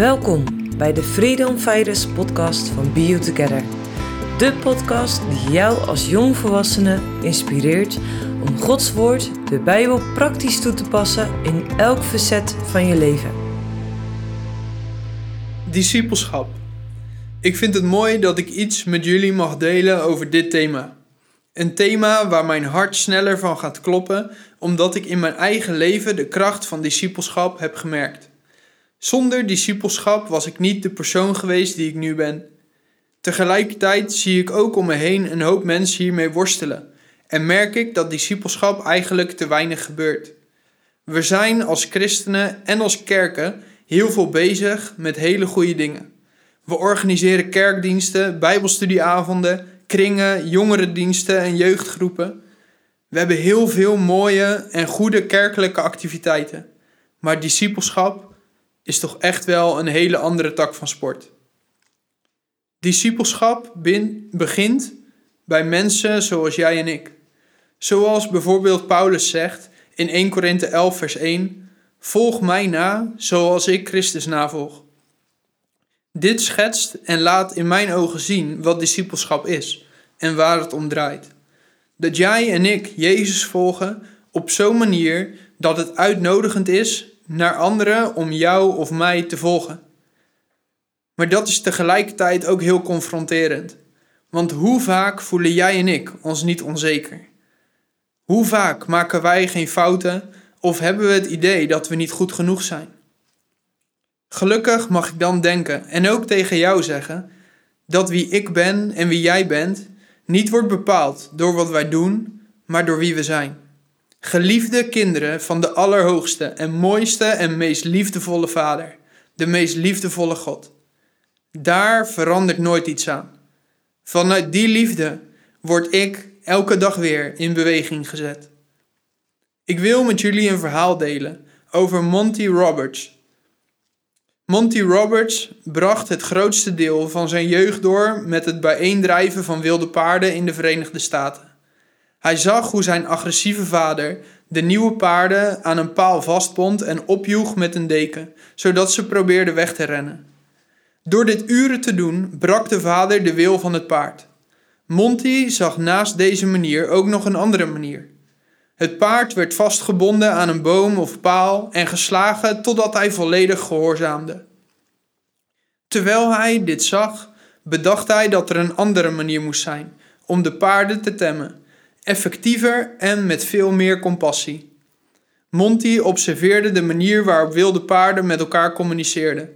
Welkom bij de Freedom Fighters podcast van You Together. De podcast die jou als jongvolwassene inspireert om Gods woord, de Bijbel, praktisch toe te passen in elk facet van je leven. Discipelschap. Ik vind het mooi dat ik iets met jullie mag delen over dit thema. Een thema waar mijn hart sneller van gaat kloppen, omdat ik in mijn eigen leven de kracht van discipelschap heb gemerkt. Zonder discipelschap was ik niet de persoon geweest die ik nu ben. Tegelijkertijd zie ik ook om me heen een hoop mensen hiermee worstelen en merk ik dat discipelschap eigenlijk te weinig gebeurt. We zijn als christenen en als kerken heel veel bezig met hele goede dingen. We organiseren kerkdiensten, bijbelstudieavonden, kringen, jongerendiensten en jeugdgroepen. We hebben heel veel mooie en goede kerkelijke activiteiten. Maar discipelschap is toch echt wel een hele andere tak van sport. Discipelschap begint bij mensen zoals jij en ik. Zoals bijvoorbeeld Paulus zegt in 1 Korinthe 11 vers 1: Volg mij na zoals ik Christus navolg. Dit schetst en laat in mijn ogen zien wat discipelschap is en waar het om draait. Dat jij en ik Jezus volgen op zo'n manier dat het uitnodigend is naar anderen om jou of mij te volgen. Maar dat is tegelijkertijd ook heel confronterend. Want hoe vaak voelen jij en ik ons niet onzeker? Hoe vaak maken wij geen fouten of hebben we het idee dat we niet goed genoeg zijn? Gelukkig mag ik dan denken en ook tegen jou zeggen dat wie ik ben en wie jij bent niet wordt bepaald door wat wij doen, maar door wie we zijn. Geliefde kinderen van de Allerhoogste en mooiste en meest liefdevolle Vader, de meest liefdevolle God. Daar verandert nooit iets aan. Vanuit die liefde word ik elke dag weer in beweging gezet. Ik wil met jullie een verhaal delen over Monty Roberts. Monty Roberts bracht het grootste deel van zijn jeugd door met het bijeendrijven van wilde paarden in de Verenigde Staten. Hij zag hoe zijn agressieve vader de nieuwe paarden aan een paal vastbond en opjoeg met een deken, zodat ze probeerden weg te rennen. Door dit uren te doen, brak de vader de wil van het paard. Monty zag naast deze manier ook nog een andere manier. Het paard werd vastgebonden aan een boom of paal en geslagen totdat hij volledig gehoorzaamde. Terwijl hij dit zag, bedacht hij dat er een andere manier moest zijn om de paarden te temmen effectiever en met veel meer compassie. Monty observeerde de manier waarop wilde paarden met elkaar communiceerden.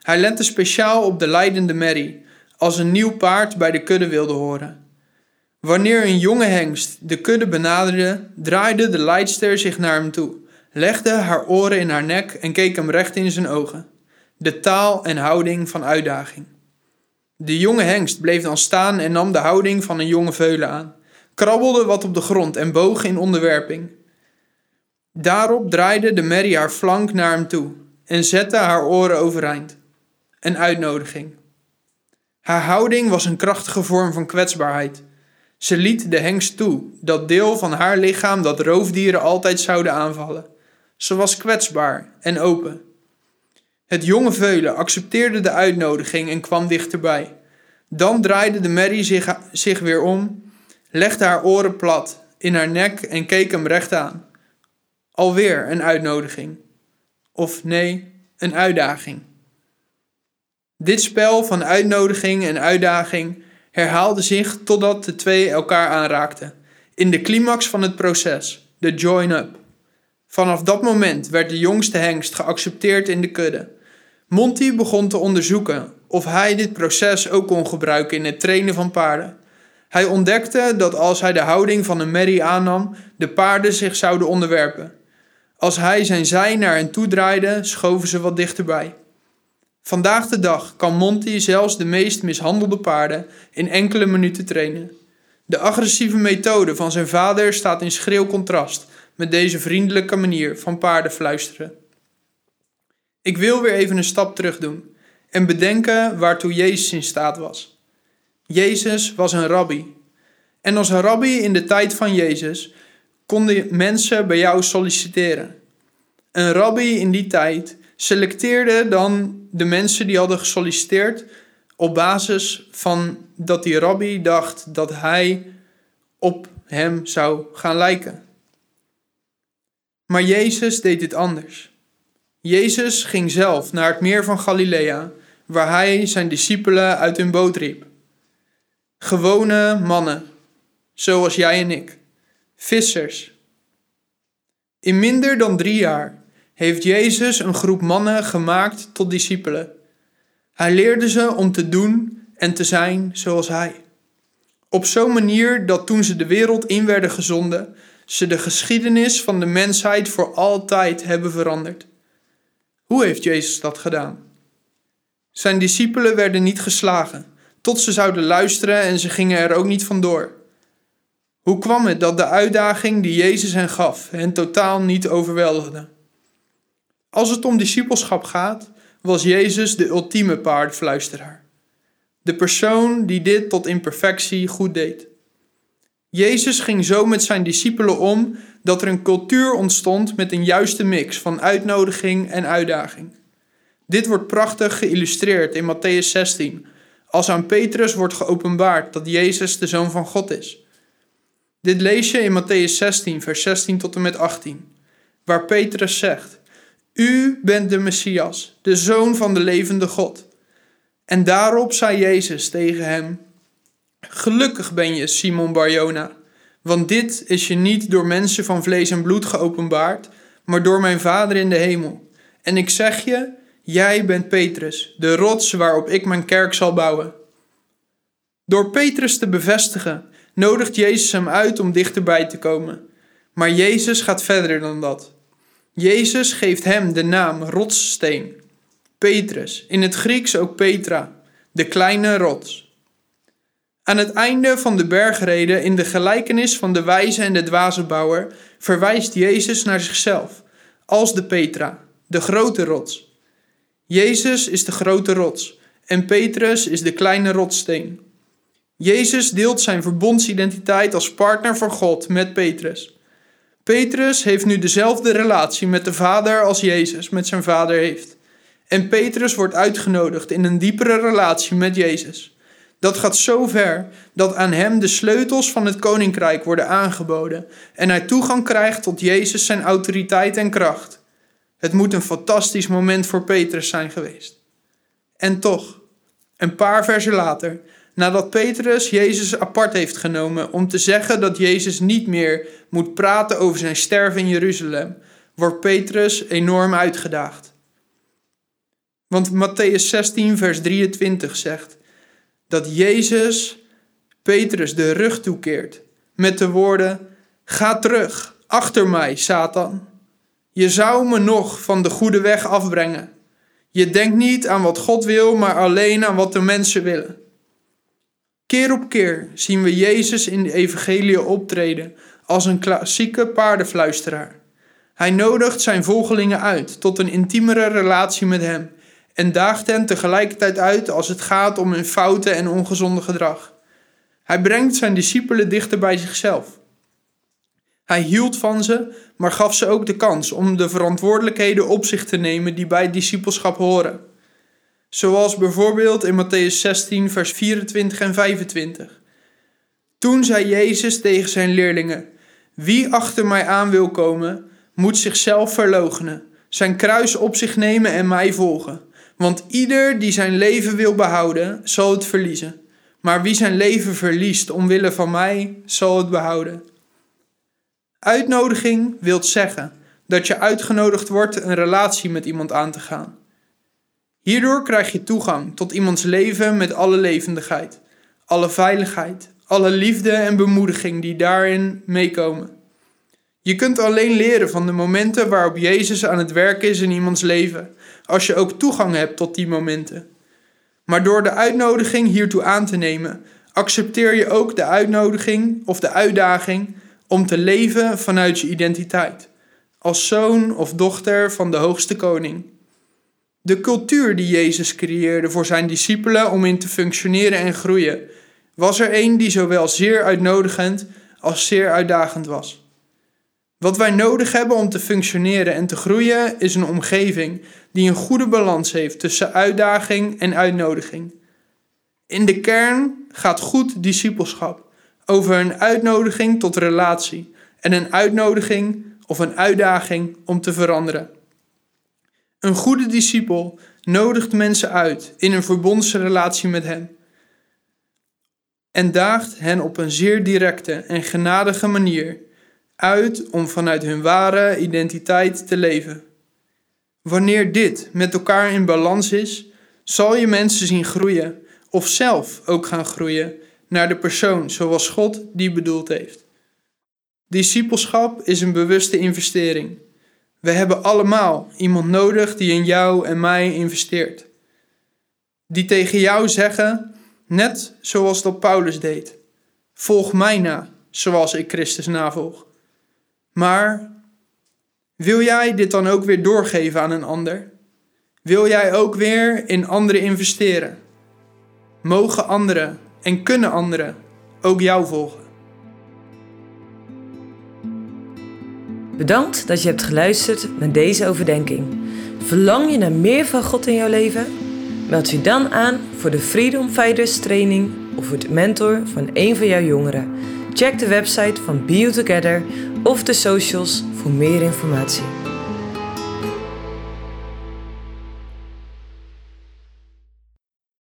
Hij lette speciaal op de leidende Mary, als een nieuw paard bij de kudde wilde horen. Wanneer een jonge hengst de kudde benaderde, draaide de leidster zich naar hem toe, legde haar oren in haar nek en keek hem recht in zijn ogen. De taal en houding van uitdaging. De jonge hengst bleef dan staan en nam de houding van een jonge veulen aan krabbelde wat op de grond en boog in onderwerping. Daarop draaide de merrie haar flank naar hem toe en zette haar oren overeind. Een uitnodiging. Haar houding was een krachtige vorm van kwetsbaarheid. Ze liet de hengst toe, dat deel van haar lichaam dat roofdieren altijd zouden aanvallen. Ze was kwetsbaar en open. Het jonge veulen accepteerde de uitnodiging en kwam dichterbij. Dan draaide de merrie zich, zich weer om legde haar oren plat in haar nek en keek hem recht aan. Alweer een uitnodiging. Of nee, een uitdaging. Dit spel van uitnodiging en uitdaging herhaalde zich totdat de twee elkaar aanraakten. In de climax van het proces, de join-up. Vanaf dat moment werd de jongste hengst geaccepteerd in de kudde. Monty begon te onderzoeken of hij dit proces ook kon gebruiken in het trainen van paarden. Hij ontdekte dat als hij de houding van een merrie aannam, de paarden zich zouden onderwerpen. Als hij zijn zij naar hen toe draaide, schoven ze wat dichterbij. Vandaag de dag kan Monty zelfs de meest mishandelde paarden in enkele minuten trainen. De agressieve methode van zijn vader staat in schril contrast met deze vriendelijke manier van paarden fluisteren. Ik wil weer even een stap terug doen en bedenken waartoe Jezus in staat was. Jezus was een rabbi. En als rabbi in de tijd van Jezus konden mensen bij jou solliciteren. Een rabbi in die tijd selecteerde dan de mensen die hadden gesolliciteerd op basis van dat die rabbi dacht dat hij op hem zou gaan lijken. Maar Jezus deed dit anders. Jezus ging zelf naar het meer van Galilea, waar hij zijn discipelen uit hun boot riep. Gewone mannen, zoals jij en ik, vissers. In minder dan drie jaar heeft Jezus een groep mannen gemaakt tot discipelen. Hij leerde ze om te doen en te zijn zoals hij. Op zo'n manier dat toen ze de wereld in werden gezonden, ze de geschiedenis van de mensheid voor altijd hebben veranderd. Hoe heeft Jezus dat gedaan? Zijn discipelen werden niet geslagen, tot ze zouden luisteren en ze gingen er ook niet vandoor. Hoe kwam het dat de uitdaging die Jezus hen gaf hen totaal niet overweldigde? Als het om discipelschap gaat, was Jezus de ultieme paardfluisteraar. De persoon die dit tot imperfectie goed deed. Jezus ging zo met zijn discipelen om dat er een cultuur ontstond met een juiste mix van uitnodiging en uitdaging. Dit wordt prachtig geïllustreerd in Matthäus 16, als aan Petrus wordt geopenbaard dat Jezus de Zoon van God is. Dit lees je in Matthäus 16, vers 16 tot en met 18, waar Petrus zegt: U bent de Messias, de Zoon van de levende God. En daarop zei Jezus tegen hem: Gelukkig ben je, Simon Barjona, want dit is je niet door mensen van vlees en bloed geopenbaard, maar door mijn Vader in de hemel. En ik zeg je, jij bent Petrus, de rots waarop ik mijn kerk zal bouwen. Door Petrus te bevestigen, nodigt Jezus hem uit om dichterbij te komen. Maar Jezus gaat verder dan dat. Jezus geeft hem de naam rotssteen. Petrus, in het Grieks ook Petra, de kleine rots. Aan het einde van de bergreden in de gelijkenis van de wijze en de dwaze bouwer verwijst Jezus naar zichzelf als de Petra, de grote rots. Jezus is de grote rots en Petrus is de kleine rotssteen. Jezus deelt zijn verbondsidentiteit als partner van God met Petrus. Petrus heeft nu dezelfde relatie met de Vader als Jezus met zijn Vader heeft. En Petrus wordt uitgenodigd in een diepere relatie met Jezus. Dat gaat zo ver dat aan hem de sleutels van het koninkrijk worden aangeboden en hij toegang krijgt tot Jezus zijn autoriteit en kracht. Het moet een fantastisch moment voor Petrus zijn geweest. En toch, een paar versen later, nadat Petrus Jezus apart heeft genomen om te zeggen dat Jezus niet meer moet praten over zijn sterven in Jeruzalem, wordt Petrus enorm uitgedaagd. Want Matthäus 16, vers 23 zegt: dat Jezus Petrus de rug toekeert met de woorden: Ga terug, achter mij, Satan. Je zou me nog van de goede weg afbrengen. Je denkt niet aan wat God wil, maar alleen aan wat de mensen willen. Keer op keer zien we Jezus in de evangelie optreden als een klassieke paardenfluisteraar. Hij nodigt zijn volgelingen uit tot een intiemere relatie met hem en daagt hen tegelijkertijd uit als het gaat om hun fouten en ongezonde gedrag. Hij brengt zijn discipelen dichter bij zichzelf. Hij hield van ze, maar gaf ze ook de kans om de verantwoordelijkheden op zich te nemen die bij discipelschap horen. Zoals bijvoorbeeld in Matthäus 16, vers 24 en 25. Toen zei Jezus tegen zijn leerlingen: Wie achter mij aan wil komen, moet zichzelf verloochenen, zijn kruis op zich nemen en mij volgen. Want ieder die zijn leven wil behouden, zal het verliezen. Maar wie zijn leven verliest omwille van mij, zal het behouden. Uitnodiging wil zeggen dat je uitgenodigd wordt een relatie met iemand aan te gaan. Hierdoor krijg je toegang tot iemands leven met alle levendigheid, alle veiligheid, alle liefde en bemoediging die daarin meekomen. Je kunt alleen leren van de momenten waarop Jezus aan het werk is in iemands leven, als je ook toegang hebt tot die momenten. Maar door de uitnodiging hiertoe aan te nemen, accepteer je ook de uitnodiging of de uitdaging om te leven vanuit je identiteit, als zoon of dochter van de hoogste koning. De cultuur die Jezus creëerde voor zijn discipelen om in te functioneren en groeien, was er een die zowel zeer uitnodigend als zeer uitdagend was. Wat wij nodig hebben om te functioneren en te groeien is een omgeving die een goede balans heeft tussen uitdaging en uitnodiging. In de kern gaat goed discipelschap over een uitnodiging tot relatie en een uitnodiging of een uitdaging om te veranderen. Een goede discipel nodigt mensen uit in een verbondsrelatie met Hem en daagt hen op een zeer directe en genadige manier uit om vanuit hun ware identiteit te leven. Wanneer dit met elkaar in balans is, zal je mensen zien groeien of zelf ook gaan groeien naar de persoon zoals God die bedoeld heeft. Discipelschap is een bewuste investering. We hebben allemaal iemand nodig die in jou en mij investeert. Die tegen jou zeggen, net zoals dat Paulus deed: Volg mij na, zoals ik Christus navolg. Maar wil jij dit dan ook weer doorgeven aan een ander? Wil jij ook weer in anderen investeren? Mogen anderen en kunnen anderen ook jou volgen? Bedankt dat je hebt geluisterd naar deze overdenking. Verlang je naar meer van God in jouw leven? Meld je dan aan voor de Freedom Fighters training of het mentor van een van jouw jongeren. Check de website van Be Together of de socials voor meer informatie.